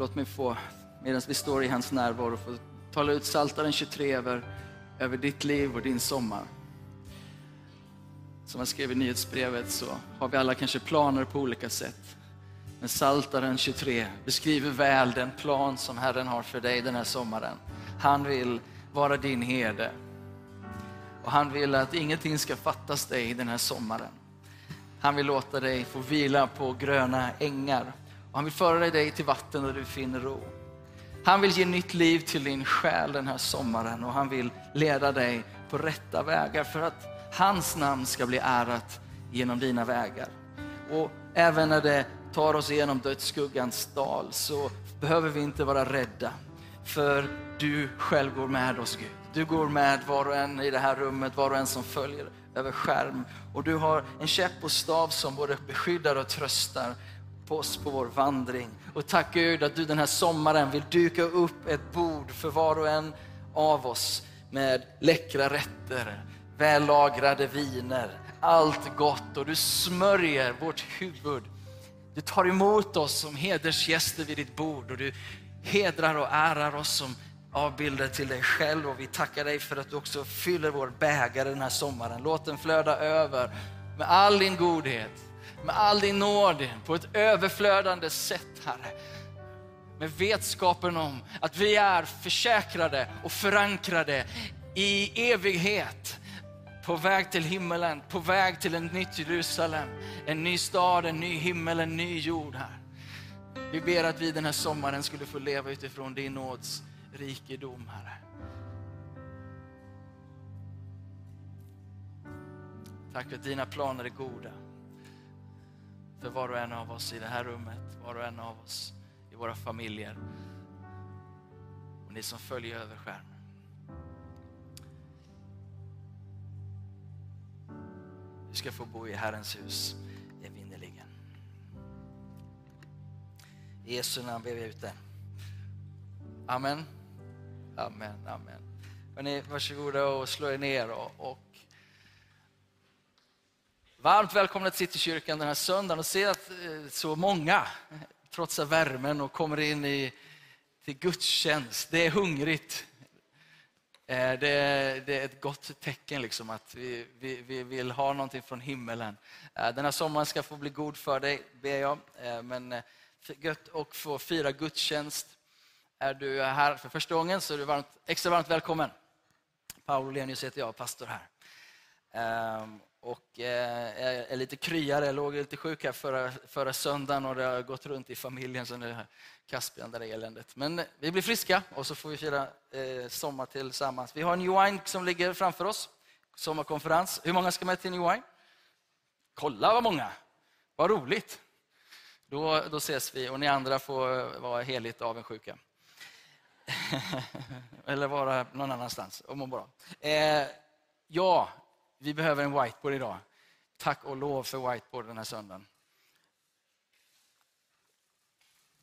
låt mig få, medan vi står i hans närvaro, få tala ut Psaltaren 23 över, över ditt liv och din sommar. Som jag skrev i nyhetsbrevet så har vi alla kanske planer på olika sätt. Men Psaltaren 23 beskriver väl den plan som Herren har för dig den här sommaren. Han vill vara din herde. Och han vill att ingenting ska fattas dig den här sommaren. Han vill låta dig få vila på gröna ängar. Och han vill föra dig till vatten där du finner ro. Han vill ge nytt liv till din själ den här sommaren och han vill leda dig på rätta vägar för att hans namn ska bli ärat genom dina vägar. Och även när det tar oss igenom dödsskuggans dal så behöver vi inte vara rädda. För du själv går med oss Gud. Du går med var och en i det här rummet, var och en som följer över skärm. Och du har en käpp och stav som både beskyddar och tröstar på oss på vår vandring. Och tack Gud att du den här sommaren vill duka upp ett bord för var och en av oss med läckra rätter, vällagrade viner, allt gott och du smörjer vårt huvud. Du tar emot oss som hedersgäster vid ditt bord och du hedrar och ärar oss som avbilder till dig själv och vi tackar dig för att du också fyller vår bägare den här sommaren. Låt den flöda över med all din godhet, med all din nåd på ett överflödande sätt Herre. Med vetskapen om att vi är försäkrade och förankrade i evighet på väg till himmelen, på väg till ett nytt Jerusalem, en ny stad, en ny himmel, en ny jord här. Vi ber att vi den här sommaren skulle få leva utifrån din nåds rikedom, Herre. Tack för att dina planer är goda. För var och en av oss i det här rummet, var och en av oss i våra familjer. Och ni som följer över skärmen. Du ska få bo i Herrens hus evinnerligen. I Jesu namn ber vi ut det. Amen. Amen, amen. Hörrni, varsågoda och slå er ner och, och Varmt välkomna till Citykyrkan den här söndagen och se att eh, så många trotsar värmen och kommer in i, till gudstjänst. Det är hungrigt. Eh, det är, det är ett gott tecken liksom att vi, vi, vi, vill ha någonting från himmelen. Eh, den här sommaren ska få bli god för dig, ber jag. Men gött att få fira gudstjänst är du här för första gången så är du varmt, extra varmt välkommen. Paolo Lenius heter jag, pastor här. Ehm, och eh, är lite kryare, jag låg lite sjuk här förra, förra söndagen och det har gått runt i familjen så nu Caspian, där eländet. Men vi blir friska och så får vi fira eh, sommar tillsammans. Vi har New Wine som ligger framför oss, sommarkonferens. Hur många ska med till New Wine? Kolla vad många! Vad roligt! Då, då ses vi och ni andra får vara heligt avundsjuka. Eller vara någon annanstans och må bra. Eh, ja, vi behöver en whiteboard idag. Tack och lov för whiteboard den här söndagen.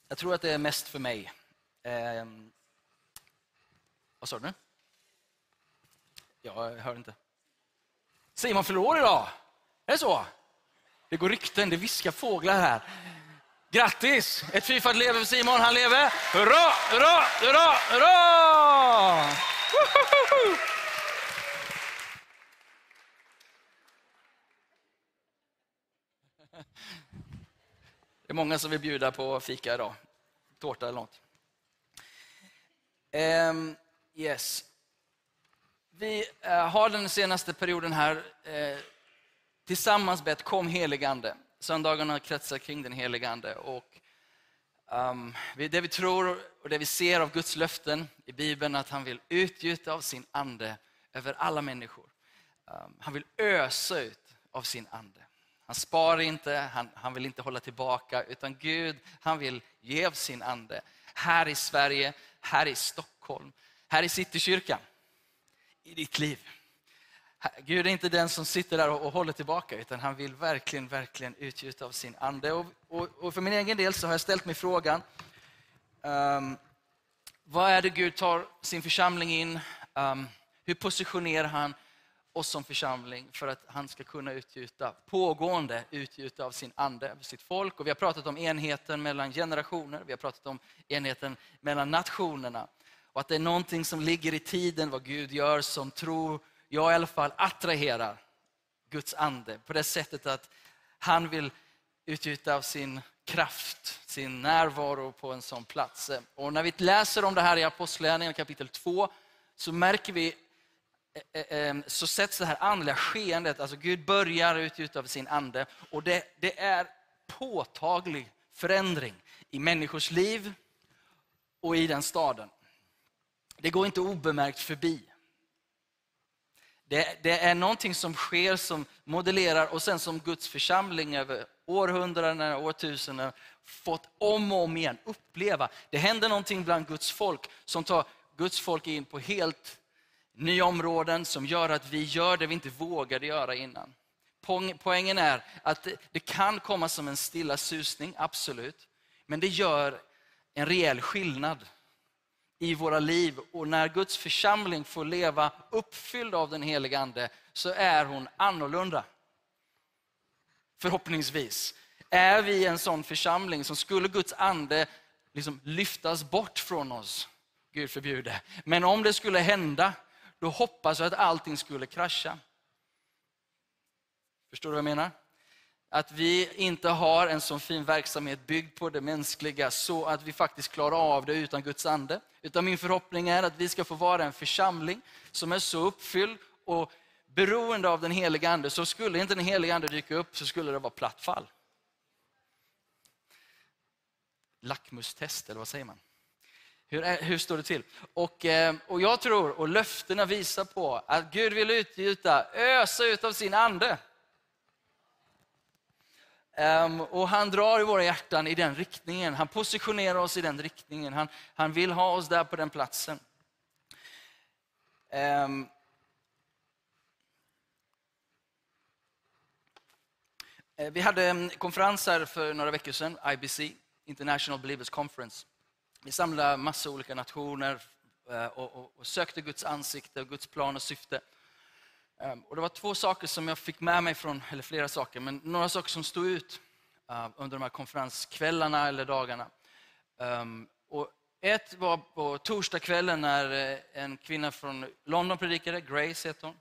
Jag tror att det är mest för mig. Eh, vad sa du? nu? jag hör inte. Simon fyller år idag. Är det så? Det går rykten, det viskar fåglar här. Grattis! Ett fyrfaldigt lever för Simon, han lever. Hurra, hurra, hurra, hurra! Det är många som vill bjuda på fika idag. Tårta eller något. Um, yes. Vi uh, har den senaste perioden här uh, tillsammans bett Kom heligande. Söndagarna kretsar kring den helige Ande. Och, um, det vi tror och det vi ser av Guds löften i Bibeln att han vill utgjuta av sin ande över alla människor. Um, han vill ösa ut av sin ande. Han sparar inte, han, han vill inte hålla tillbaka, utan Gud han vill ge av sin ande. Här i Sverige, här i Stockholm, här i Citykyrkan, i ditt liv. Gud är inte den som sitter där och håller tillbaka, utan han vill verkligen, verkligen utgjuta av sin ande. Och, och, och, för min egen del så har jag ställt mig frågan, um, vad är det Gud tar sin församling in? Um, hur positionerar han oss som församling för att han ska kunna utgjuta, pågående utgjuta av sin ande över sitt folk. Och vi har pratat om enheten mellan generationer, vi har pratat om enheten mellan nationerna. Och att det är någonting som ligger i tiden, vad Gud gör, som tror jag i alla fall attraherar Guds ande. På det sättet att han vill utgjuta av sin kraft, sin närvaro på en sån plats. Och när vi läser om det här i Apostlagärningarna kapitel 2 så märker vi Eh, eh, ehm, så sätts det här andliga skeendet, alltså Gud börjar utgjuta sin ande och det, det är påtaglig förändring i människors liv och i den staden. Det går inte obemärkt förbi. Det, det, är någonting som sker som modellerar och sen som Guds församling över århundraden, årtusenden fått om och om igen uppleva. Det händer någonting bland Guds folk som tar Guds folk in på helt nya områden som gör att vi gör det vi inte vågade göra innan. Poängen är att det kan komma som en stilla susning, absolut. Men det gör en rejäl skillnad i våra liv. Och när Guds församling får leva uppfylld av den heliga Ande så är hon annorlunda. Förhoppningsvis. Är vi en sån församling som skulle Guds ande liksom lyftas bort från oss, Gud förbjude. Men om det skulle hända, då hoppas jag att allting skulle krascha. Förstår du vad jag menar? Att vi inte har en så fin verksamhet byggd på det mänskliga så att vi faktiskt klarar av det utan Guds ande. Utan min förhoppning är att vi ska få vara en församling som är så uppfylld och beroende av den heliga ande. Så skulle inte den heliga ande dyka upp så skulle det vara platt fall. Lackmustest, eller vad säger man? Hur, hur står det till? Och, eh, och jag tror, och löftena visar på, att Gud vill utgjuta, ösa ut av sin ande. Um, och han drar i våra hjärtan i den riktningen. Han positionerar oss i den riktningen. Han, han vill ha oss där på den platsen. Um, vi hade en konferens här för några veckor sedan, IBC, International Believers Conference. Vi samlade massa olika nationer eh, och, och, och sökte Guds ansikte, och Guds plan och syfte. Ehm, och det var två saker som jag fick med mig från, eller flera saker, men några saker som stod ut eh, under de här konferenskvällarna eller dagarna. Ehm, och ett var på torsdagskvällen när eh, en kvinna från London predikade, Grace heter hon,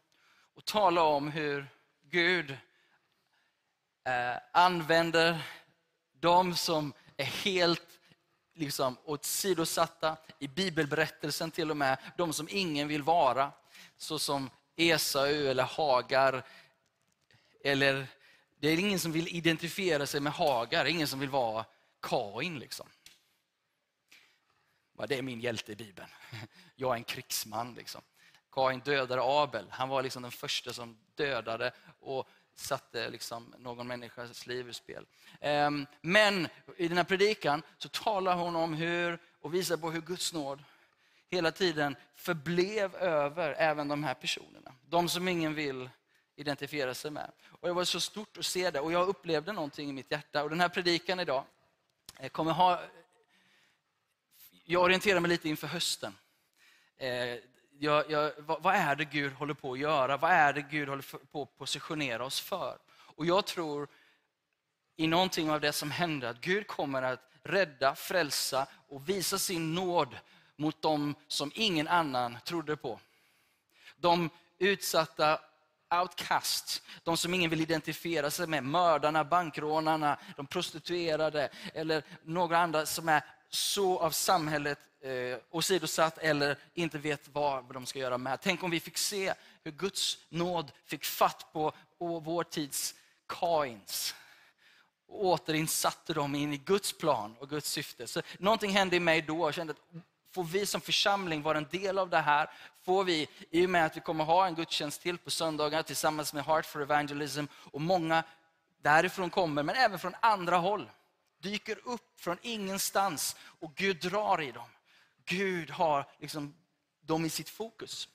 och talade om hur Gud använder de som är helt liksom, åsidosatta, i bibelberättelsen till och med, de som ingen vill vara, såsom Esau eller Hagar. Eller, det är ingen som vill identifiera sig med Hagar, ingen som vill vara Kain. Liksom. Det är min hjälte i Bibeln. Jag är en krigsman. Liksom. Kain dödade Abel. Han var liksom den första som dödade och satte liksom någon människas liv ur spel. Ehm, men i den här predikan så talar hon om hur, och visar på hur Guds nåd hela tiden förblev över även de här personerna. De som ingen vill identifiera sig med. Och Det var så stort att se det och jag upplevde någonting i mitt hjärta. Och Den här predikan idag eh, kommer ha... Jag orienterar mig lite inför hösten. Eh, jag, jag, vad, vad, är det Gud håller på att göra? Vad är det Gud håller på att positionera oss för? Och jag tror i någonting av det som händer att Gud kommer att rädda, frälsa och visa sin nåd mot dem som ingen annan trodde på. De utsatta outcasts, de som ingen vill identifiera sig med, mördarna, bankrånarna, de prostituerade eller några andra som är så av samhället eh, åsidosatt eller inte vet vad de ska göra med. Tänk om vi fick se hur Guds nåd fick fatt på vår tids Kains och återinsatte dem in i Guds plan och Guds syfte. Så någonting hände i mig då. Jag kände att får vi som församling vara en del av det här? Får vi, i och med att vi kommer ha en gudstjänst till på söndagar tillsammans med Heart for Evangelism och många därifrån kommer, men även från andra håll, dyker upp från ingenstans och Gud drar i dem. Gud har liksom dem i sitt fokus.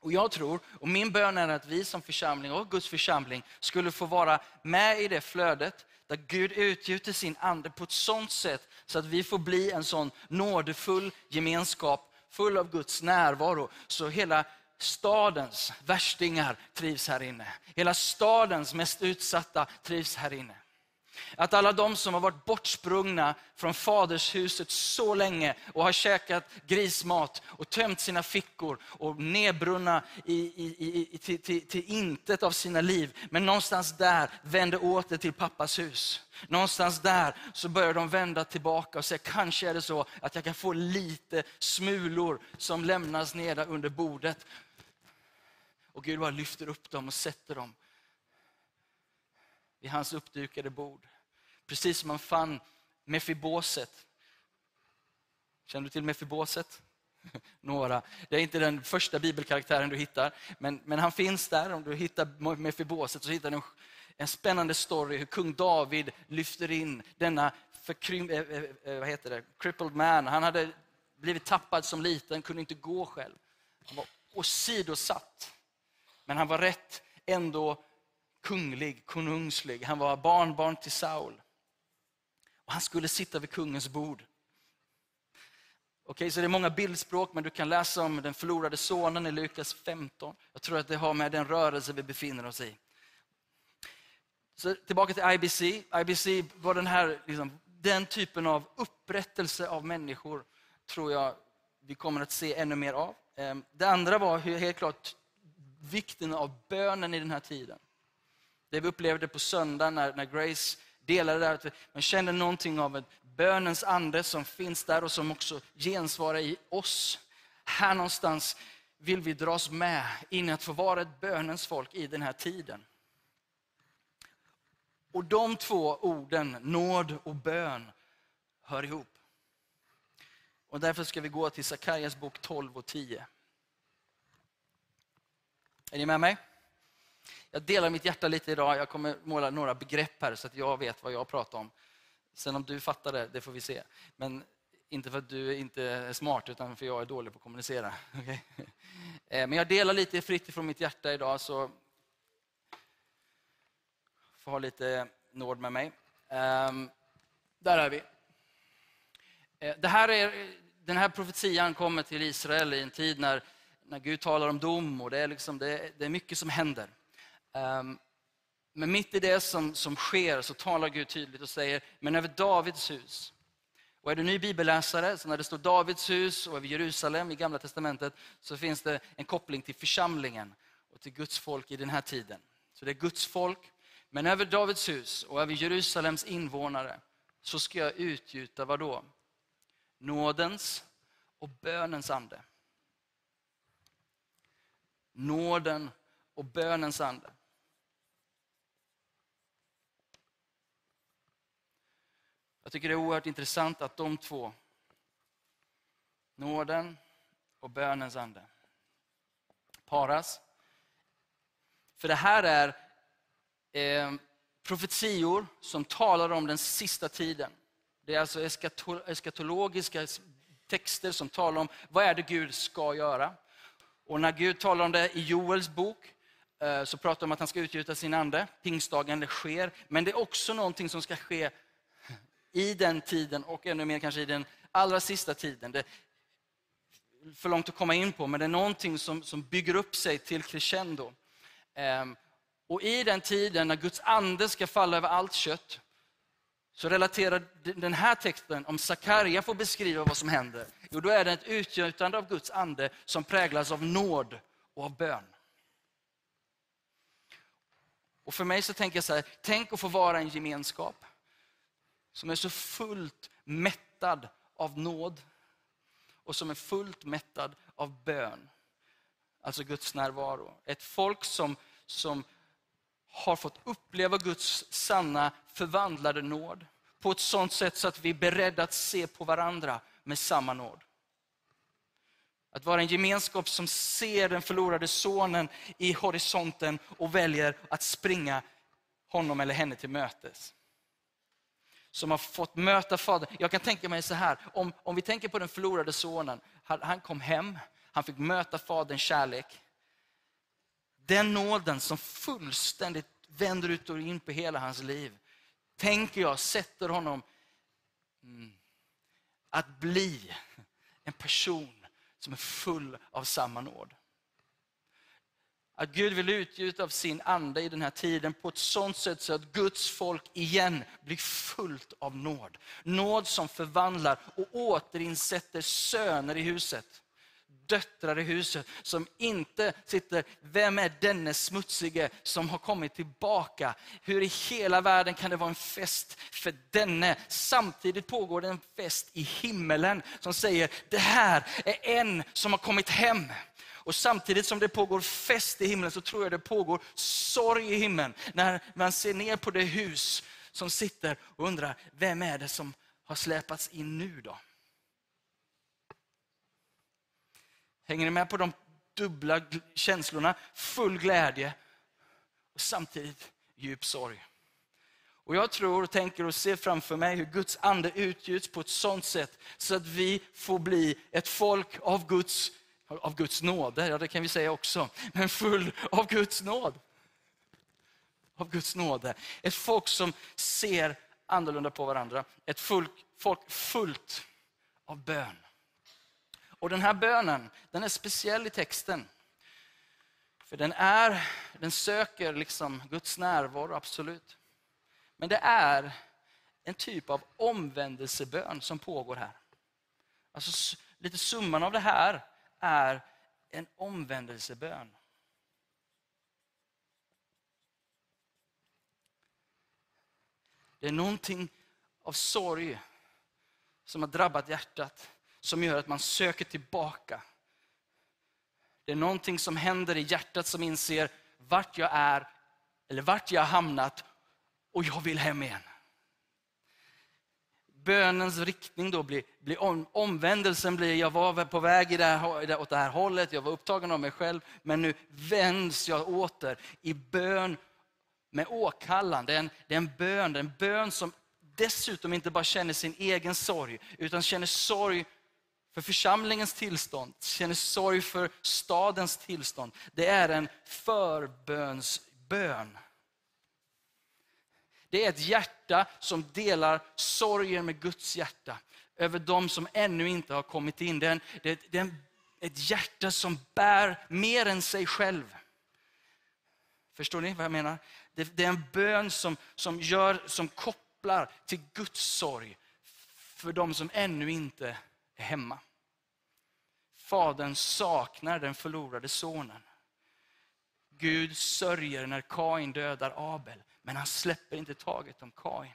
Och jag tror, och min bön är att vi som församling och Guds församling skulle få vara med i det flödet där Gud utgjuter sin ande på ett sånt sätt så att vi får bli en sån nådefull gemenskap, full av Guds närvaro. Så hela stadens värstingar trivs här inne. Hela stadens mest utsatta trivs här inne. Att alla de som har varit bortsprungna från fadershuset så länge och har käkat grismat och tömt sina fickor och nedbrunna i, i, i, till, till, till intet av sina liv. Men någonstans där vände åter till pappas hus. Någonstans där så börjar de vända tillbaka och säga, kanske är det så att jag kan få lite smulor som lämnas nere under bordet. Och Gud bara lyfter upp dem och sätter dem vid hans uppdukade bord. Precis som man fann Mefiboset. Känner du till Mefiboset? Några. Det är inte den första bibelkaraktären du hittar, men, men han finns där. Om du hittar Mefiboset så hittar du en, en spännande story hur kung David lyfter in denna förkrym, äh, vad heter det? crippled man. Han hade blivit tappad som liten, kunde inte gå själv. Han var åsidosatt. Men han var rätt ändå kunglig, konungslig. Han var barnbarn till Saul. Och han skulle sitta vid kungens bord. Okej, så det är många bildspråk, men du kan läsa om den förlorade sonen i Lukas 15. Jag tror att det har med den rörelse vi befinner oss i. Så tillbaka till IBC. IBC var den här, liksom, den typen av upprättelse av människor, tror jag vi kommer att se ännu mer av. Ehm, det andra var helt klart vikten av bönen i den här tiden. Det vi upplevde på söndagen när, när Grace delade det, att man kände någonting av en bönens ande som finns där och som också gensvarar i oss. Här någonstans vill vi dras med in i att få vara ett bönens folk i den här tiden. Och de två orden, nåd och bön, hör ihop. Och därför ska vi gå till Sakarjas bok 12 och 10. Är ni med mig? Jag delar mitt hjärta lite idag. Jag kommer måla några begrepp här så att jag vet vad jag pratar om. Sen om du fattar det, det får vi se. Men inte för att du inte är smart, utan för att jag är dålig på att kommunicera. Okay? Eh, men jag delar lite fritt från mitt hjärta idag, så får ha lite nåd med mig. Ehm, där är vi. Eh, det här är, den här profetian kommer till Israel i en tid när, när Gud talar om dom och det är, liksom, det, det är mycket som händer. Ehm, men mitt i det som, som sker så talar Gud tydligt och säger, men över Davids hus. Och är du ny bibelläsare, så när det står Davids hus och över Jerusalem i Gamla Testamentet, så finns det en koppling till församlingen och till Guds folk i den här tiden. Så det är Guds folk, men över Davids hus och över Jerusalems invånare så ska jag utgjuta vad då? Nådens och bönens ande. Nåden och bönens ande. Jag tycker det är oerhört intressant att de två, nåden och bönens ande, paras. För det här är eh, profetior som talar om den sista tiden. Det är alltså eskatologiska texter som talar om vad är det Gud ska göra. Och när Gud talar om det i Joels bok eh, så pratar han om att han ska utgjuta sin ande. Pingstdagen det sker. Men det är också någonting som ska ske i den tiden och ännu mer kanske i den allra sista tiden. Det är för långt att komma in på, men det är någonting som, som bygger upp sig till crescendo. Ehm, och i den tiden när Guds ande ska falla över allt kött, så relaterar den här texten, om Sakarja får beskriva vad som händer, jo då är det ett utgjutande av Guds ande som präglas av nåd och av bön. Och för mig så tänker jag så här, tänk att få vara en gemenskap som är så fullt mättad av nåd och som är fullt mättad av bön. Alltså Guds närvaro. Ett folk som, som har fått uppleva Guds sanna förvandlade nåd på ett sånt sätt så att vi är beredda att se på varandra med samma nåd. Att vara en gemenskap som ser den förlorade sonen i horisonten och väljer att springa honom eller henne till mötes som har fått möta Fadern. Jag kan tänka mig så här, om, om vi tänker på den förlorade sonen. Han, han kom hem, han fick möta Faderns kärlek. Den nåden som fullständigt vänder ut och in på hela hans liv, tänker jag sätter honom mm, att bli en person som är full av samma nåd. Att Gud vill utgjuta av sin ande i den här tiden på ett sånt sätt så att Guds folk igen blir fullt av nåd. Nåd som förvandlar och återinsätter söner i huset döttrar i huset som inte sitter, vem är denne smutsige som har kommit tillbaka? Hur i hela världen kan det vara en fest för denne? Samtidigt pågår det en fest i himmelen som säger, det här är en som har kommit hem. Och samtidigt som det pågår fest i himlen så tror jag det pågår sorg i himlen. När man ser ner på det hus som sitter och undrar, vem är det som har släpats in nu då? Hänger ni med på de dubbla känslorna? Full glädje och samtidigt djup sorg. Och jag tror och tänker och ser framför mig hur Guds ande utgjuts på ett sånt sätt så att vi får bli ett folk av Guds, av Guds nåde, ja det kan vi säga också, men full av Guds nåd. Av Guds nåde. Ett folk som ser annorlunda på varandra. Ett folk, folk fullt av bön. Och den här bönen, den är speciell i texten. För den, är, den söker liksom Guds närvaro, absolut. Men det är en typ av omvändelsebön som pågår här. Alltså, lite summan av det här är en omvändelsebön. Det är någonting av sorg som har drabbat hjärtat som gör att man söker tillbaka. Det är någonting som händer i hjärtat som inser vart jag är, eller vart jag har hamnat och jag vill hem igen. Bönens riktning då blir, blir om, omvändelsen blir, jag var på väg i det här, åt det här hållet, jag var upptagen av mig själv, men nu vänds jag åter i bön med åkallan. Det är en, det är en bön, det är en bön som dessutom inte bara känner sin egen sorg, utan känner sorg för församlingens tillstånd, känner sorg för stadens tillstånd. Det är en förbönsbön. Det är ett hjärta som delar sorgen med Guds hjärta över de som ännu inte har kommit in. Det är, en, det är en, ett hjärta som bär mer än sig själv. Förstår ni vad jag menar? Det, det är en bön som, som, gör, som kopplar till Guds sorg för de som ännu inte är hemma. Fadern saknar den förlorade sonen. Gud sörjer när Kain dödar Abel, men han släpper inte taget om Kain.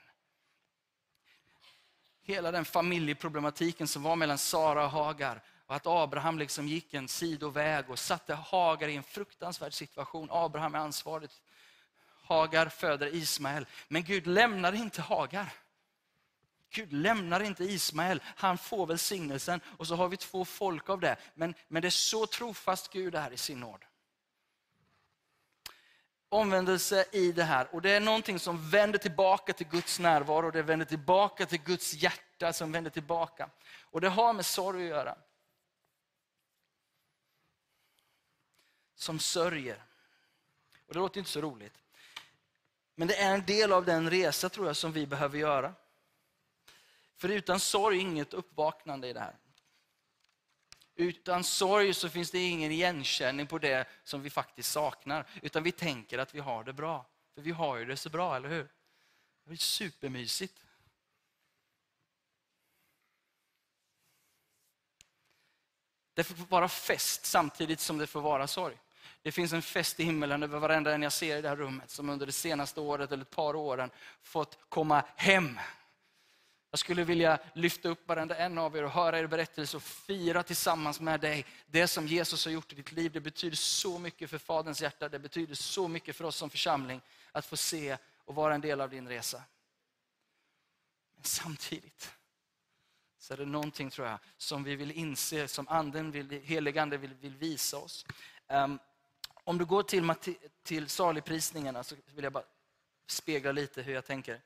Hela den familjeproblematiken som var mellan Sara och Hagar, och att Abraham liksom gick en sidoväg och satte Hagar i en fruktansvärd situation. Abraham är ansvarig. Hagar föder Ismael, men Gud lämnar inte Hagar. Gud lämnar inte Ismael, han får välsignelsen och så har vi två folk av det. Men, men det är så trofast Gud är i sin nåd. Omvändelse i det här och det är någonting som vänder tillbaka till Guds närvaro, det vänder tillbaka till Guds hjärta som vänder tillbaka. Och det har med sorg att göra. Som sörjer. Och det låter inte så roligt. Men det är en del av den resa tror jag som vi behöver göra. För utan sorg inget uppvaknande i det här. Utan sorg så finns det ingen igenkänning på det som vi faktiskt saknar. Utan vi tänker att vi har det bra. För vi har ju det så bra, eller hur? Det är supermysigt. Det får vara fest samtidigt som det får vara sorg. Det finns en fest i himmelen över varenda en jag ser i det här rummet som under det senaste året eller ett par åren fått komma hem jag skulle vilja lyfta upp varenda en av er och höra er berättelse och fira tillsammans med dig det som Jesus har gjort i ditt liv. Det betyder så mycket för Faderns hjärta, det betyder så mycket för oss som församling att få se och vara en del av din resa. Men samtidigt så är det någonting tror jag som vi vill inse, som anden vill, heligande vill, vill visa oss. Um, om du går till, till saligprisningarna så vill jag bara spegla lite hur jag tänker.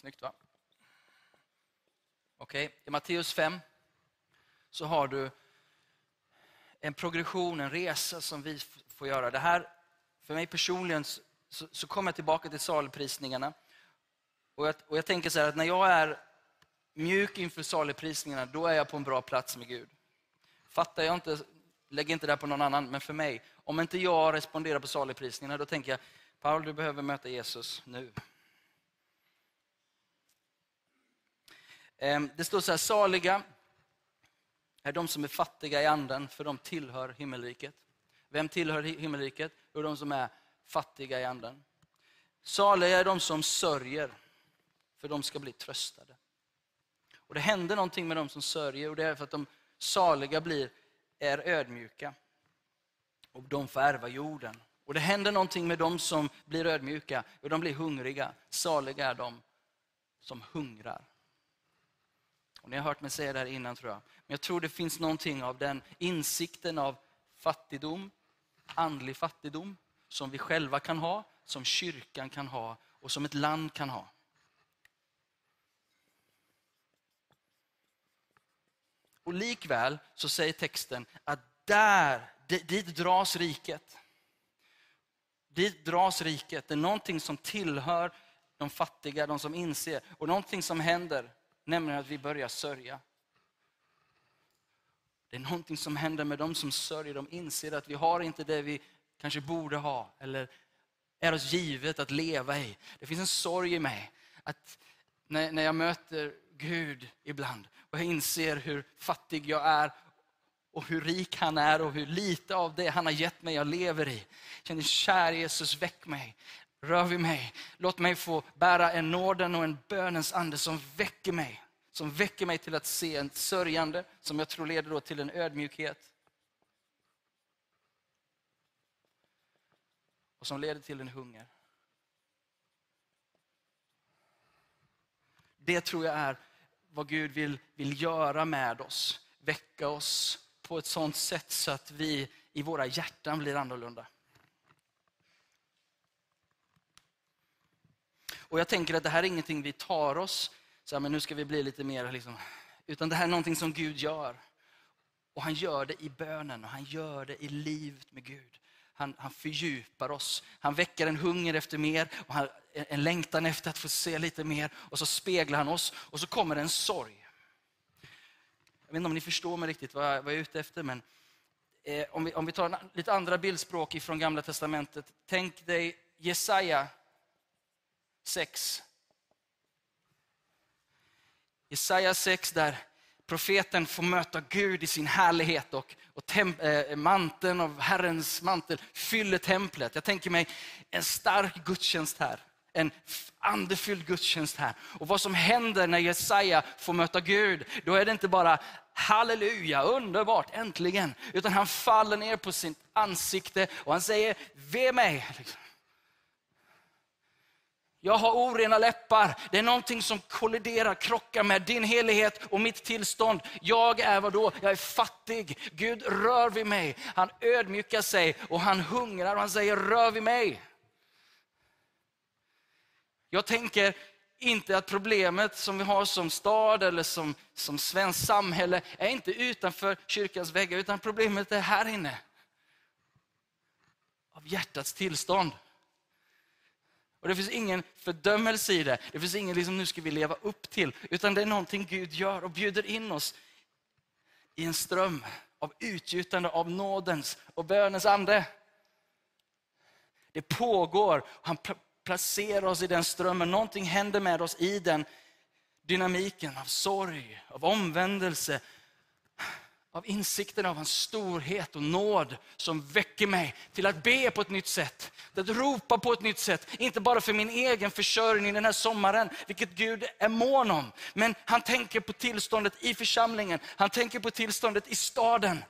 Snyggt va? Okej, okay. i Matteus 5 så har du en progression, en resa som vi får göra. Det här, för mig personligen, så, så kommer jag tillbaka till salprisningarna. Och jag, och jag tänker så här att när jag är mjuk inför saligprisningarna, då är jag på en bra plats med Gud. Fattar jag inte, lägg inte det på någon annan, men för mig, om inte jag responderar på saligprisningarna, då tänker jag, Paul du behöver möta Jesus nu. Ehm, det står så här, saliga är de som är fattiga i anden, för de tillhör himmelriket. Vem tillhör himmelriket? Jo, de som är fattiga i anden. Saliga är de som sörjer, för de ska bli tröstade. Och Det händer någonting med de som sörjer och det är för att de saliga blir, är ödmjuka. Och de får ärva jorden. Och Det händer någonting med de som blir ödmjuka och de blir hungriga. Saliga är de som hungrar. Och ni har hört mig säga det här innan tror jag. Men jag tror det finns någonting av den insikten av fattigdom, andlig fattigdom, som vi själva kan ha, som kyrkan kan ha och som ett land kan ha. Och likväl så säger texten att där, dit dras riket. Dit dras riket. Det är någonting som tillhör de fattiga, de som inser. Och någonting som händer, nämligen att vi börjar sörja. Det är någonting som händer med dem som sörjer. De inser att vi har inte det vi kanske borde ha eller är oss givet att leva i. Det finns en sorg i mig. Att när, när jag möter Gud ibland och jag inser hur fattig jag är och hur rik han är och hur lite av det han har gett mig jag lever i. Jag känner, kär Jesus, väck mig. Rör vid mig. Låt mig få bära en nåden och en bönens ande som väcker mig. Som väcker mig till att se en sörjande, som jag tror leder då till en ödmjukhet. Och som leder till en hunger. Det tror jag är vad Gud vill, vill göra med oss. Väcka oss på ett sånt sätt så att vi i våra hjärtan blir annorlunda. Och jag tänker att det här är ingenting vi tar oss, så här, men nu ska vi bli lite mer, liksom, utan det här är någonting som Gud gör. Och han gör det i bönen och han gör det i livet med Gud. Han, han fördjupar oss. Han väcker en hunger efter mer och han, en längtan efter att få se lite mer. Och så speglar han oss och så kommer en sorg. Jag vet inte om ni förstår mig riktigt vad jag, vad jag är ute efter. Men eh, om, vi, om vi tar en, lite andra bildspråk från Gamla Testamentet. Tänk dig Jesaja 6. Jesaja 6 där profeten får möta Gud i sin härlighet och, och tem, eh, manteln av Herrens mantel fyller templet. Jag tänker mig en stark gudstjänst här. En andefylld gudstjänst här. Och vad som händer när Jesaja får möta Gud, då är det inte bara halleluja, underbart, äntligen. Utan han faller ner på sitt ansikte och han säger, ve mig. Liksom. Jag har orena läppar. Det är någonting som kolliderar, krockar med din helighet och mitt tillstånd. Jag är vad då? Jag är fattig. Gud rör vid mig. Han ödmjukar sig och han hungrar och han säger rör vid mig. Jag tänker inte att problemet som vi har som stad eller som, som svenskt samhälle är inte utanför kyrkans väggar, utan problemet är här inne. Av hjärtats tillstånd. Och Det finns ingen fördömelse i det. Det finns ingen liksom, nu ska vi leva upp till. Utan det är någonting Gud gör och bjuder in oss i en ström av utgjutande av nådens och bönens ande. Det pågår. Han placerar oss i den strömmen. Någonting händer med oss i den dynamiken av sorg, av omvändelse, av insikten av hans storhet och nåd som väcker mig till att be på ett nytt sätt. Till att ropa på ett nytt sätt. Inte bara för min egen försörjning den här sommaren, vilket Gud är mån om. Men han tänker på tillståndet i församlingen. Han tänker på tillståndet i staden.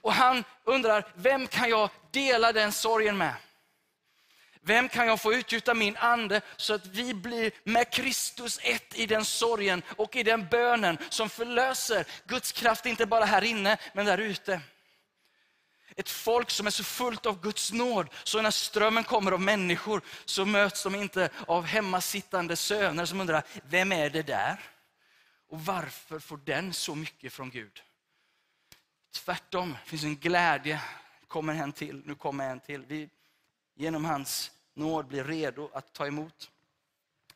Och han undrar, vem kan jag dela den sorgen med? Vem kan jag få utgjuta min ande så att vi blir med Kristus ett i den sorgen och i den bönen som förlöser Guds kraft, inte bara här inne, men där ute. Ett folk som är så fullt av Guds nåd, så när strömmen kommer av människor så möts de inte av hemmasittande söner som undrar, vem är det där? Och varför får den så mycket från Gud? Tvärtom, det finns en glädje. kommer en till, nu kommer en till. Vi genom hans nåd blir redo att ta emot.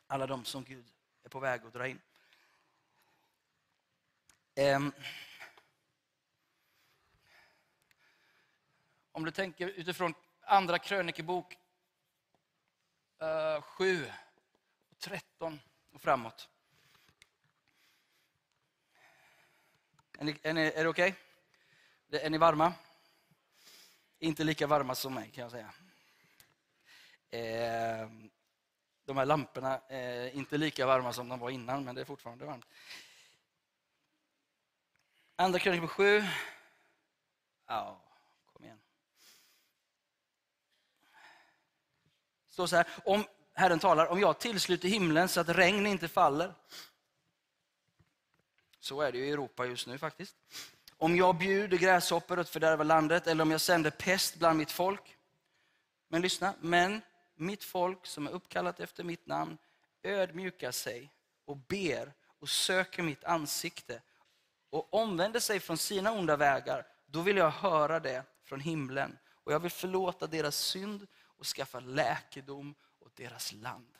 alla de som Gud är på väg att dra in. Ehm. Om du tänker utifrån andra krönikebok uh, 7, 13 och framåt. Är, ni, är, ni, är det okej? Okay? Är ni varma? Inte lika varma som mig kan jag säga. Eh, de här lamporna är inte lika varma som de var innan, men det är fortfarande varmt. Andra krönikor 7. Ja, kom igen. står så här, om Herren talar, om jag tillsluter himlen så att regn inte faller. Så är det ju i Europa just nu faktiskt. Om jag bjuder gräshoppor att fördärva landet eller om jag sänder pest bland mitt folk. Men lyssna, men mitt folk som är uppkallat efter mitt namn ödmjukar sig och ber och söker mitt ansikte och omvänder sig från sina onda vägar, då vill jag höra det från himlen och jag vill förlåta deras synd och skaffa läkedom åt deras land.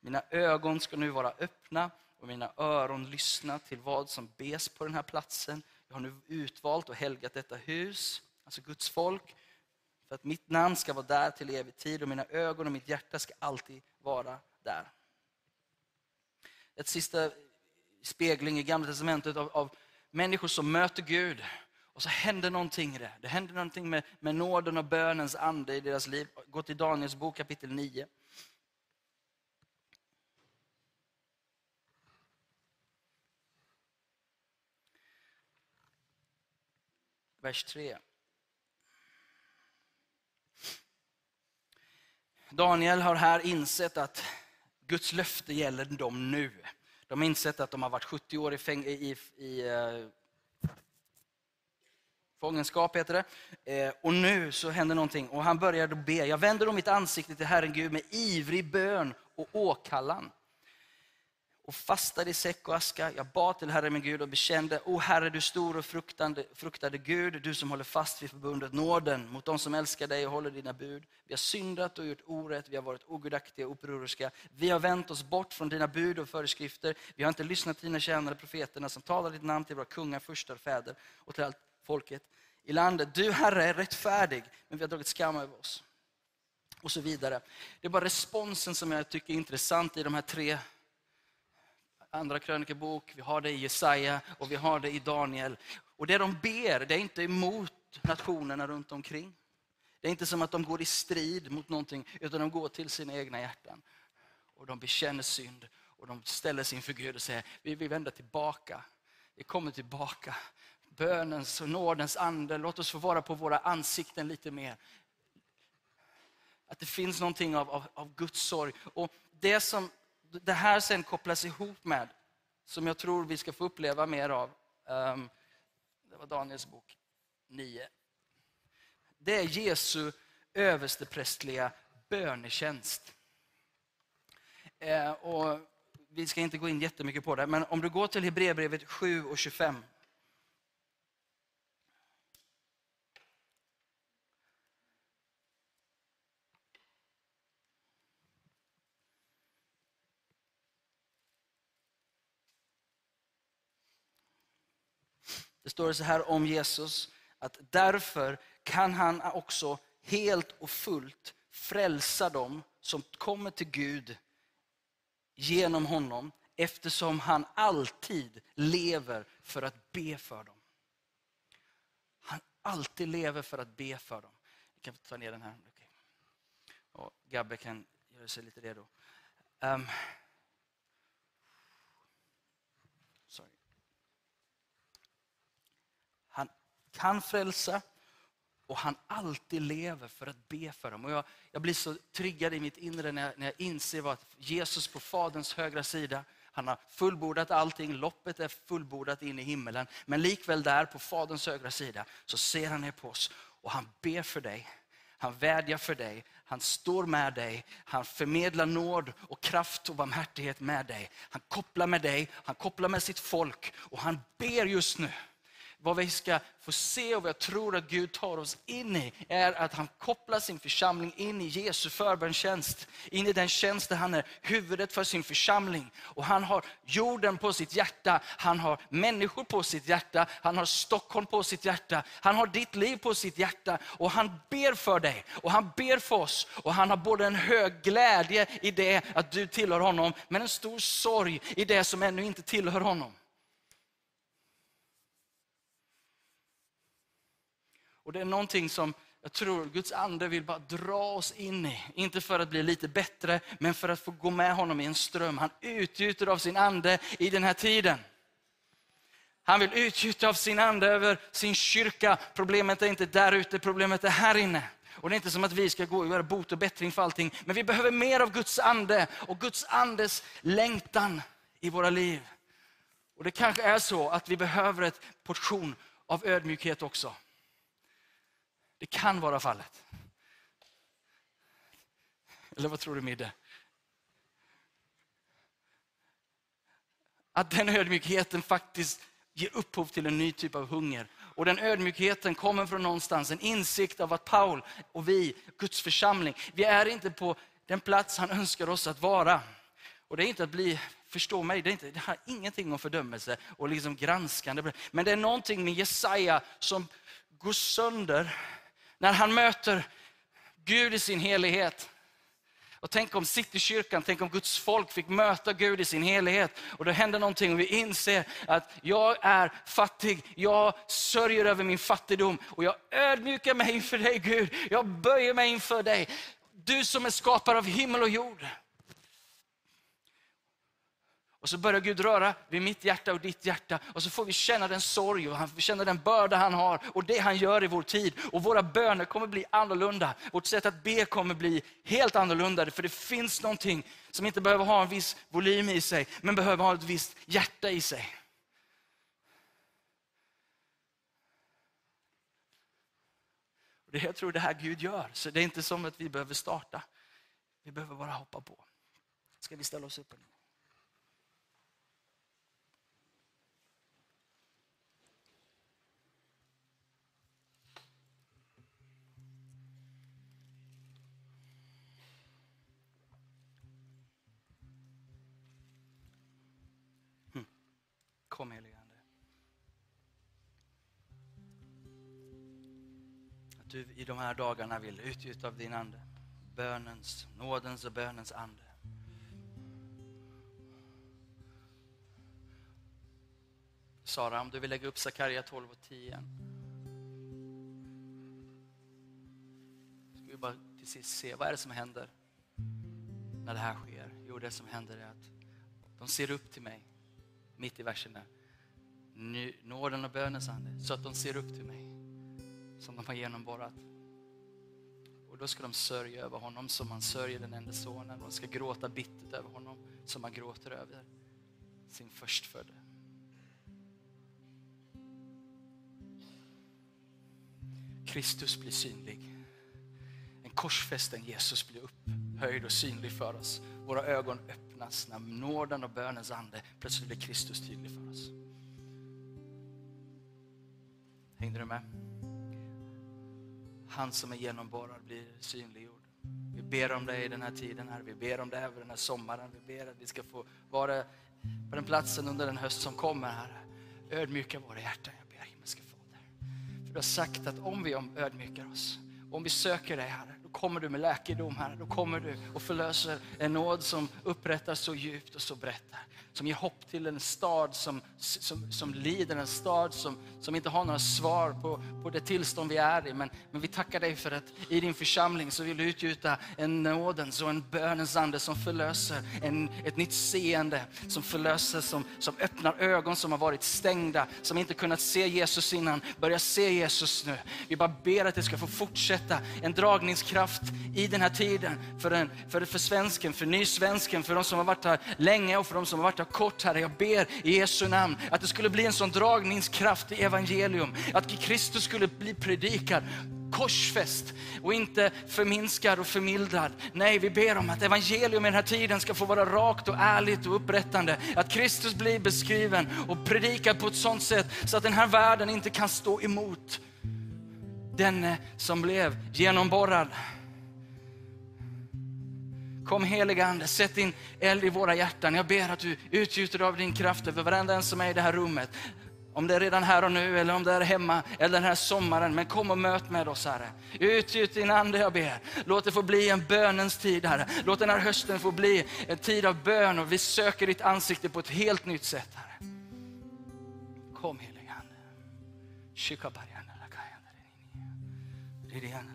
Mina ögon ska nu vara öppna och mina öron lyssna till vad som bes på den här platsen. Jag har nu utvalt och helgat detta hus, alltså Guds folk, för att mitt namn ska vara där till evig tid och mina ögon och mitt hjärta ska alltid vara där. Ett sista spegling i Gamla Testamentet av, av människor som möter Gud och så händer någonting i det. Det händer någonting med, med nåden och bönens ande i deras liv. Gå till Daniels bok kapitel 9. Vers 3. Daniel har här insett att Guds löfte gäller dem nu. De har insett att de har varit 70 år i, fäng- i, i eh, fångenskap, heter det. Eh, och nu så händer någonting och han börjar då be. Jag vänder då mitt ansikte till Herren Gud med ivrig bön och åkallan och fastade i säck och aska. Jag bad till Herren min Gud och bekände, O Herre du stor och fruktande, fruktade Gud, du som håller fast vid förbundet nåden mot de som älskar dig och håller dina bud. Vi har syndat och gjort orätt, vi har varit ogudaktiga och upproriska. Vi har vänt oss bort från dina bud och föreskrifter. Vi har inte lyssnat till dina tjänare profeterna som talar ditt namn till våra kungar, furstar, fäder och till allt folket i landet. Du Herre är rättfärdig, men vi har dragit skam över oss. Och så vidare. Det är bara responsen som jag tycker är intressant i de här tre andra krönikebok, vi har det i Jesaja och vi har det i Daniel. Och det de ber, det är inte emot nationerna runt omkring. Det är inte som att de går i strid mot någonting, utan de går till sina egna hjärtan. Och de bekänner synd och de ställer sig inför Gud och säger, vi vill vända tillbaka. Vi kommer tillbaka. Bönens och nådens ande, låt oss få vara på våra ansikten lite mer. Att det finns någonting av, av, av Guds sorg. Och det som det här sen kopplas ihop med, som jag tror vi ska få uppleva mer av, ehm, det var Daniels bok 9. Det är Jesu översteprästliga bönetjänst. Eh, och vi ska inte gå in jättemycket på det, men om du går till Hebreerbrevet 7 och 25 Det står så här om Jesus, att därför kan han också helt och fullt frälsa dem som kommer till Gud genom honom, eftersom han alltid lever för att be för dem. Han alltid lever för att be för dem. Vi kan ta ner den här. Okay. Och Gabbe kan göra sig lite redo. Um, kan frälsa och han alltid lever för att be för dem. Och jag, jag blir så triggad i mitt inre när jag, när jag inser att Jesus på Faderns högra sida, han har fullbordat allting, loppet är fullbordat in i himmelen. Men likväl där på Faderns högra sida så ser han ner på oss och han ber för dig. Han vädjar för dig, han står med dig, han förmedlar nåd och kraft och barmhärtighet med dig. Han kopplar med dig, han kopplar med sitt folk och han ber just nu vad vi ska få se och vad jag tror att Gud tar oss in i, är att han kopplar sin församling in i Jesu förbönstjänst. In i den tjänst där han är huvudet för sin församling. Och han har jorden på sitt hjärta, han har människor på sitt hjärta, han har Stockholm på sitt hjärta, han har ditt liv på sitt hjärta. Och han ber för dig och han ber för oss. Och han har både en hög glädje i det att du tillhör honom, men en stor sorg i det som ännu inte tillhör honom. Och det är någonting som jag tror Guds ande vill bara dra oss in i. Inte för att bli lite bättre, men för att få gå med honom i en ström. Han utgjuter av sin ande i den här tiden. Han vill utgjuta av sin ande över sin kyrka. Problemet är inte där ute, problemet är här inne. Och Det är inte som att vi ska gå och göra bot och bättring för allting. Men vi behöver mer av Guds ande och Guds andes längtan i våra liv. Och Det kanske är så att vi behöver ett portion av ödmjukhet också. Det kan vara fallet. Eller vad tror du Midde? Att den ödmjukheten faktiskt ger upphov till en ny typ av hunger. Och den ödmjukheten kommer från någonstans, en insikt av att Paul och vi, Guds församling, vi är inte på den plats han önskar oss att vara. Och det är inte att bli, förstå mig, det, är inte, det har ingenting om fördömelse och liksom granskande. Men det är någonting med Jesaja som går sönder när han möter Gud i sin helighet. Och tänk om Citykyrkan, tänk om Guds folk fick möta Gud i sin helighet. Och då händer någonting och vi inser att jag är fattig, jag sörjer över min fattigdom och jag ödmjukar mig inför dig Gud. Jag böjer mig inför dig. Du som är skapare av himmel och jord. Och så börjar Gud röra vid mitt hjärta och ditt hjärta. Och så får vi känna den sorg och han känna den börda han har och det han gör i vår tid. Och våra böner kommer bli annorlunda. Vårt sätt att be kommer bli helt annorlunda. För det finns någonting som inte behöver ha en viss volym i sig, men behöver ha ett visst hjärta i sig. Och det jag tror det här Gud gör. Så det är inte som att vi behöver starta. Vi behöver bara hoppa på. Ska vi ställa oss upp? Kom helige Ande. Att du i de här dagarna vill utgjuta av din Ande. Bönens, nådens och bönens Ande. Sara, om du vill lägga upp Sakarja 12 och 10 Ska vi bara till sist se, vad är det som händer när det här sker? Jo, det som händer är att de ser upp till mig mitt i versen där. Nåden och bönens ande, så att de ser upp till mig som de har genomborrat. Och då ska de sörja över honom som man sörjer den enda sonen. De ska gråta bittert över honom som man gråter över sin förstfödde. Kristus blir synlig. En korsfästen Jesus blir upphöjd och synlig för oss. Våra ögon öppnas när nåden och bönens ande plötsligt blir Kristus tydlig för oss. Hängde du med? Han som är genomborrad blir synliggjord. Vi ber om det i den här tiden här. Vi ber om det över den här sommaren. Vi ber att vi ska få vara på den platsen under den höst som kommer här. Ödmjuka våra hjärtan, jag ber himmelske Fader. För du har sagt att om vi ödmjukar oss, om vi söker dig Herre, kommer du med läkedom, Herre. Då kommer du och förlöser en nåd som upprättar så djupt och så brett. Som ger hopp till en stad som, som, som lider, en stad som, som inte har några svar på, på det tillstånd vi är i. Men, men vi tackar dig för att i din församling så vill du utgjuta en nådens och en bönens ande som förlöser en, ett nytt seende, som förlöser, som, som öppnar ögon som har varit stängda, som inte kunnat se Jesus innan, börjar se Jesus nu. Vi bara ber att det ska få fortsätta, en dragningskraft i den här tiden för, en, för, för svensken, för nysvensken, för de som har varit här länge och för de som har varit här kort. Herre, jag ber i Jesu namn att det skulle bli en sån dragningskraft i evangelium, att Kristus skulle bli predikad korsfäst och inte förminskad och förmildrad. Nej, vi ber om att evangelium i den här tiden ska få vara rakt och ärligt och upprättande. Att Kristus blir beskriven och predikad på ett sånt sätt så att den här världen inte kan stå emot den som blev genomborrad. Kom heliga Ande, sätt din eld i våra hjärtan. Jag ber att du utgjuter av din kraft över varenda en som är i det här rummet. Om det är redan här och nu, eller om det är hemma, eller den här sommaren. Men kom och möt med oss Herre. Utgjut din Ande jag ber. Låt det få bli en bönens tid Herre. Låt den här hösten få bli en tid av bön och vi söker ditt ansikte på ett helt nytt sätt Herre. Kom heliga Ande.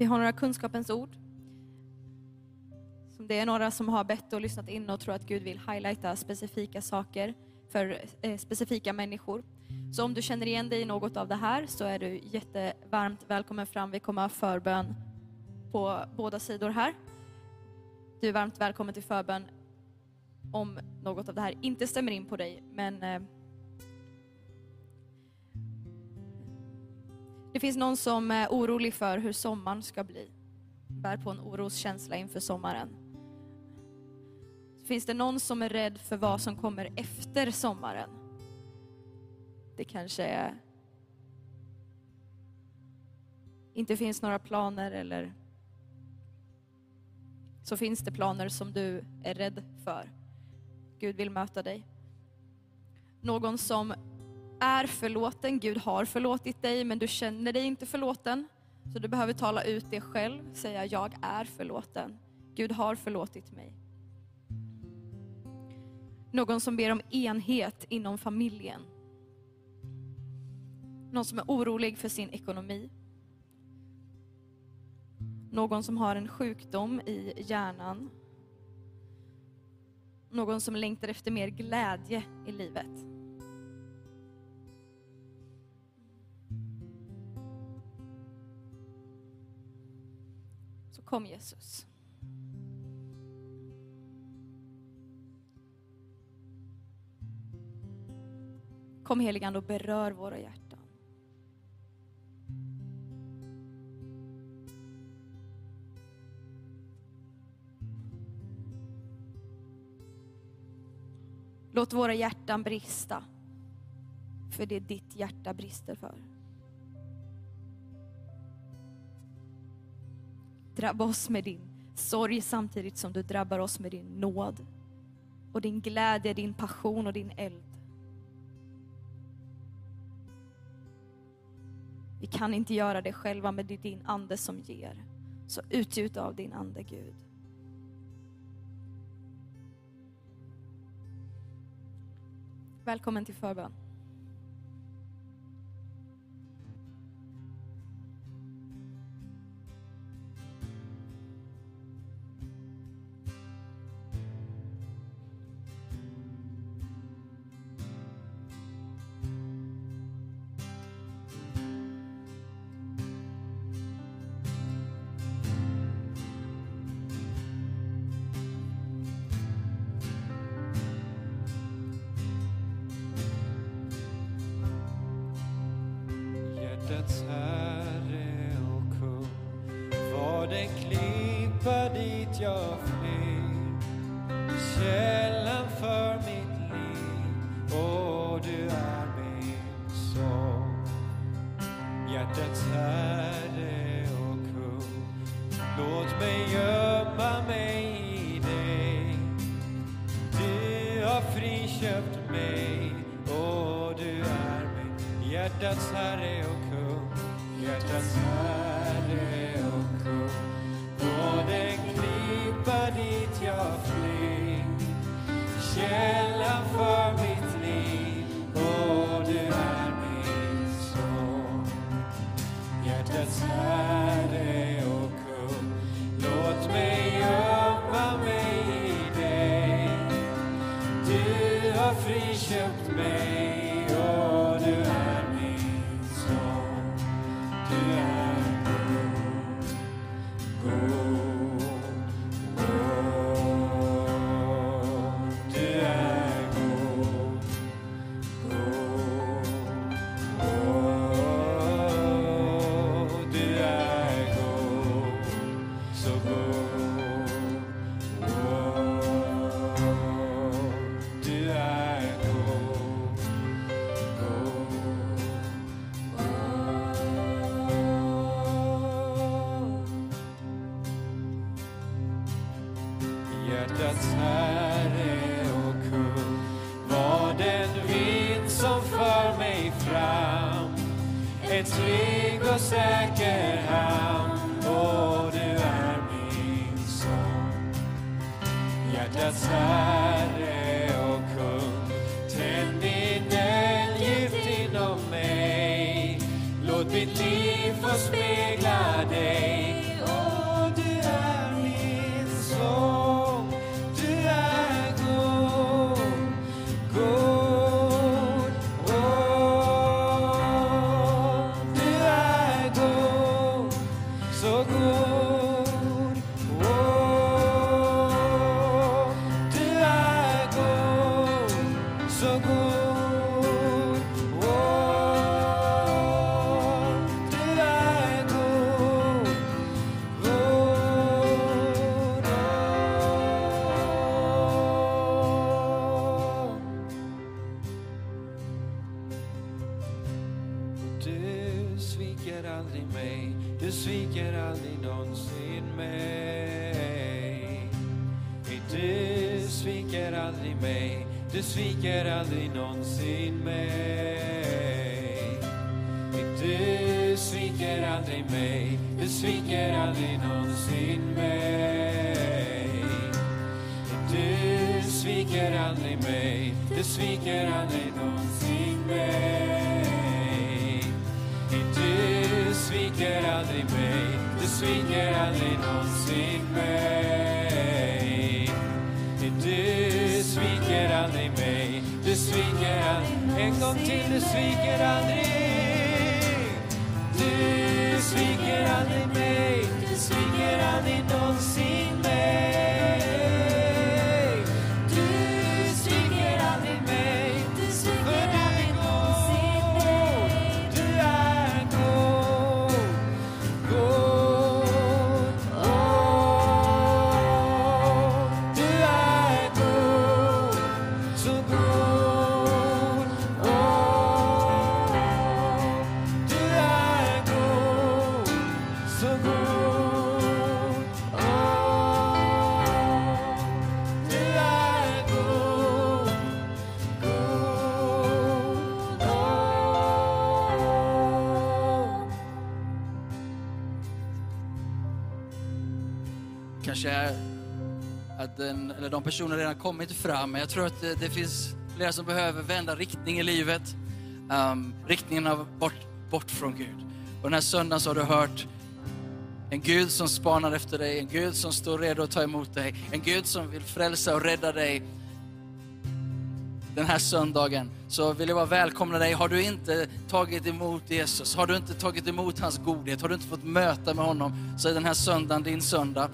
Vi har några kunskapens ord. Som det är några som har bett och lyssnat in och tror att Gud vill highlighta specifika saker för eh, specifika människor. Så om du känner igen dig i något av det här så är du jättevarmt välkommen fram. Vi kommer ha förbön på båda sidor här. Du är varmt välkommen till förbön om något av det här inte stämmer in på dig. Men eh, det finns någon som är orolig för hur sommaren ska bli. Bär på en oroskänsla inför sommaren. Finns det någon som är rädd för vad som kommer efter sommaren? Det kanske är... inte finns några planer eller så finns det planer som du är rädd för. Gud vill möta dig. Någon som är förlåten, Gud har förlåtit dig men du känner dig inte förlåten. Så du behöver tala ut det själv, säga jag är förlåten. Gud har förlåtit mig. Någon som ber om enhet inom familjen. Någon som är orolig för sin ekonomi. Någon som har en sjukdom i hjärnan. Någon som längtar efter mer glädje i livet. Kom Jesus. Kom heligande och berör våra hjärtan. Låt våra hjärtan brista för det ditt hjärta brister för. Drabba oss med din sorg samtidigt som du drabbar oss med din nåd och din glädje, din passion och din eld. Vi kan inte göra det själva, men det är din ande som ger. Så utgjut av din ande, Gud. Välkommen till förbön. Köpt mig. Och du är min hjärtats herre. Säker hamn och du är min sång Hjärtats Herre och kung tänd din eldgift inom mig. Låt mitt liv få spegla sviker aldrig. De personerna redan kommit fram, men jag tror att det, det finns flera som behöver vända riktning i livet. Um, riktningen av bort, bort från Gud. Och den här söndagen så har du hört en Gud som spanar efter dig, en Gud som står redo att ta emot dig, en Gud som vill frälsa och rädda dig den här söndagen så vill jag bara välkomna dig. Har du inte tagit emot Jesus, har du inte tagit emot hans godhet, har du inte fått möta med honom så är den här söndagen din söndag.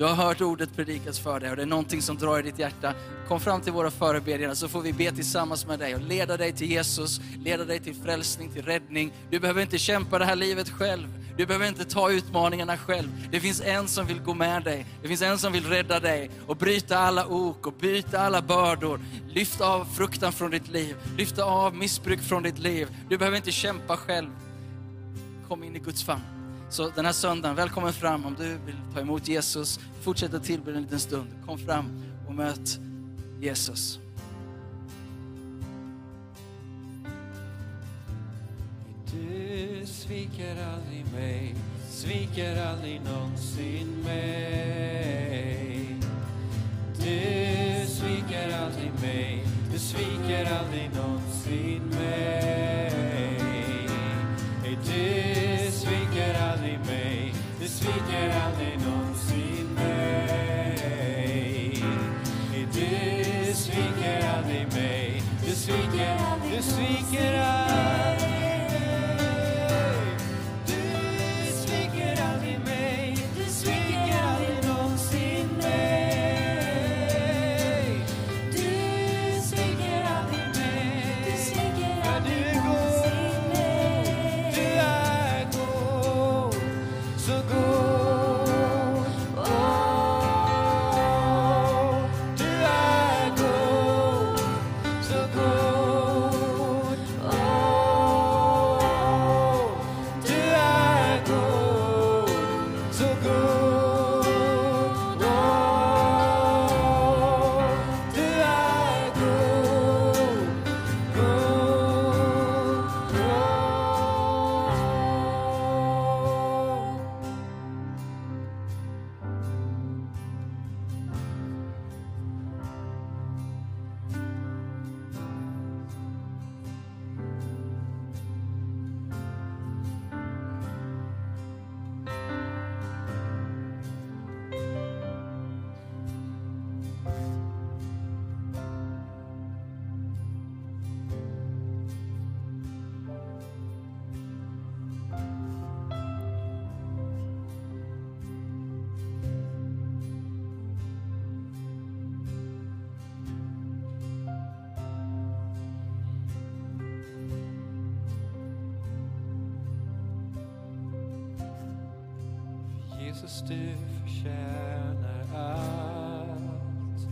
Du har hört ordet predikas för dig och det är någonting som drar i ditt hjärta. Kom fram till våra förebedjare så får vi be tillsammans med dig och leda dig till Jesus, leda dig till frälsning, till räddning. Du behöver inte kämpa det här livet själv. Du behöver inte ta utmaningarna själv. Det finns en som vill gå med dig. Det finns en som vill rädda dig och bryta alla ok och bryta alla bördor. Lyft av fruktan från ditt liv. Lyfta av missbruk från ditt liv. Du behöver inte kämpa själv. Kom in i Guds famn. Så den här söndagen, välkommen fram om du vill ta emot Jesus. Fortsätt att tillbe en liten stund. Kom fram och möt Jesus. Du sviker aldrig mig, sviker aldrig någonsin mig. Du sviker aldrig mig, du sviker aldrig någonsin mig. Du mig, du sviker aldrig någonsin mig. Nej, Du sviker aldrig mig, du sviker, du sviker aldrig Jesus, du förtjänar allt.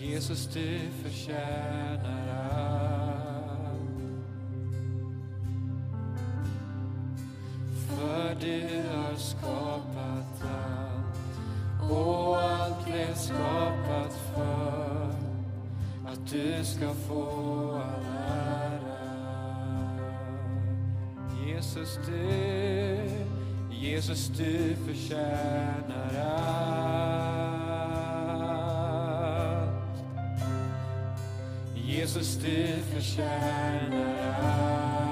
Jesus, du förtjänar Jesus du, Jesus du förtjänar allt. Jesus du förtjänar allt.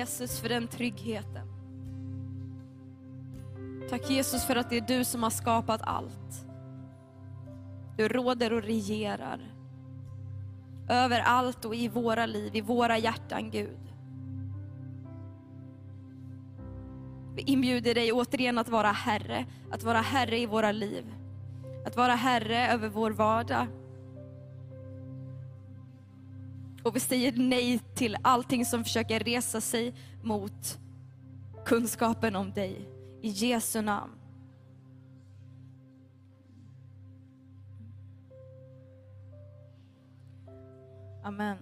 Jesus för den tryggheten. Tack Jesus för att det är du som har skapat allt. Du råder och regerar. Över allt och i våra liv, i våra hjärtan Gud. Vi inbjuder dig återigen att vara Herre, att vara Herre i våra liv. Att vara Herre över vår vardag. Och vi säger nej till allting som försöker resa sig mot kunskapen om dig. I Jesu namn. Amen.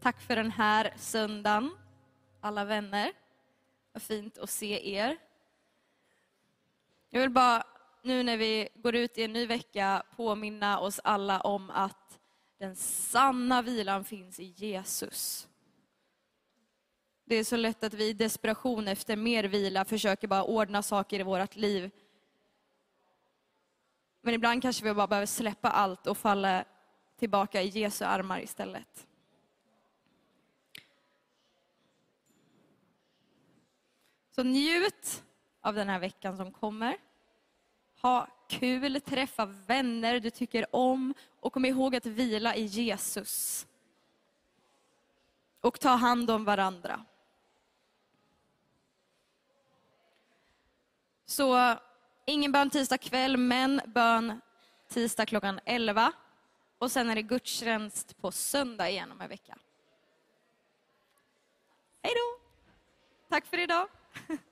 Tack för den här söndagen, alla vänner. Vad fint att se er. Jag vill bara nu när vi går ut i en ny vecka påminna oss alla om att den sanna vilan finns i Jesus. Det är så lätt att vi i desperation efter mer vila försöker bara ordna saker i vårt liv. Men ibland kanske vi bara behöver släppa allt och falla tillbaka i Jesu armar istället. Så njut av den här veckan som kommer. Ha kul, träffa vänner du tycker om och kom ihåg att vila i Jesus. Och ta hand om varandra. Så ingen bön tisdag kväll, men bön tisdag klockan 11. Och sen är det gudstjänst på söndag igen om en vecka. Hej då! Tack för idag.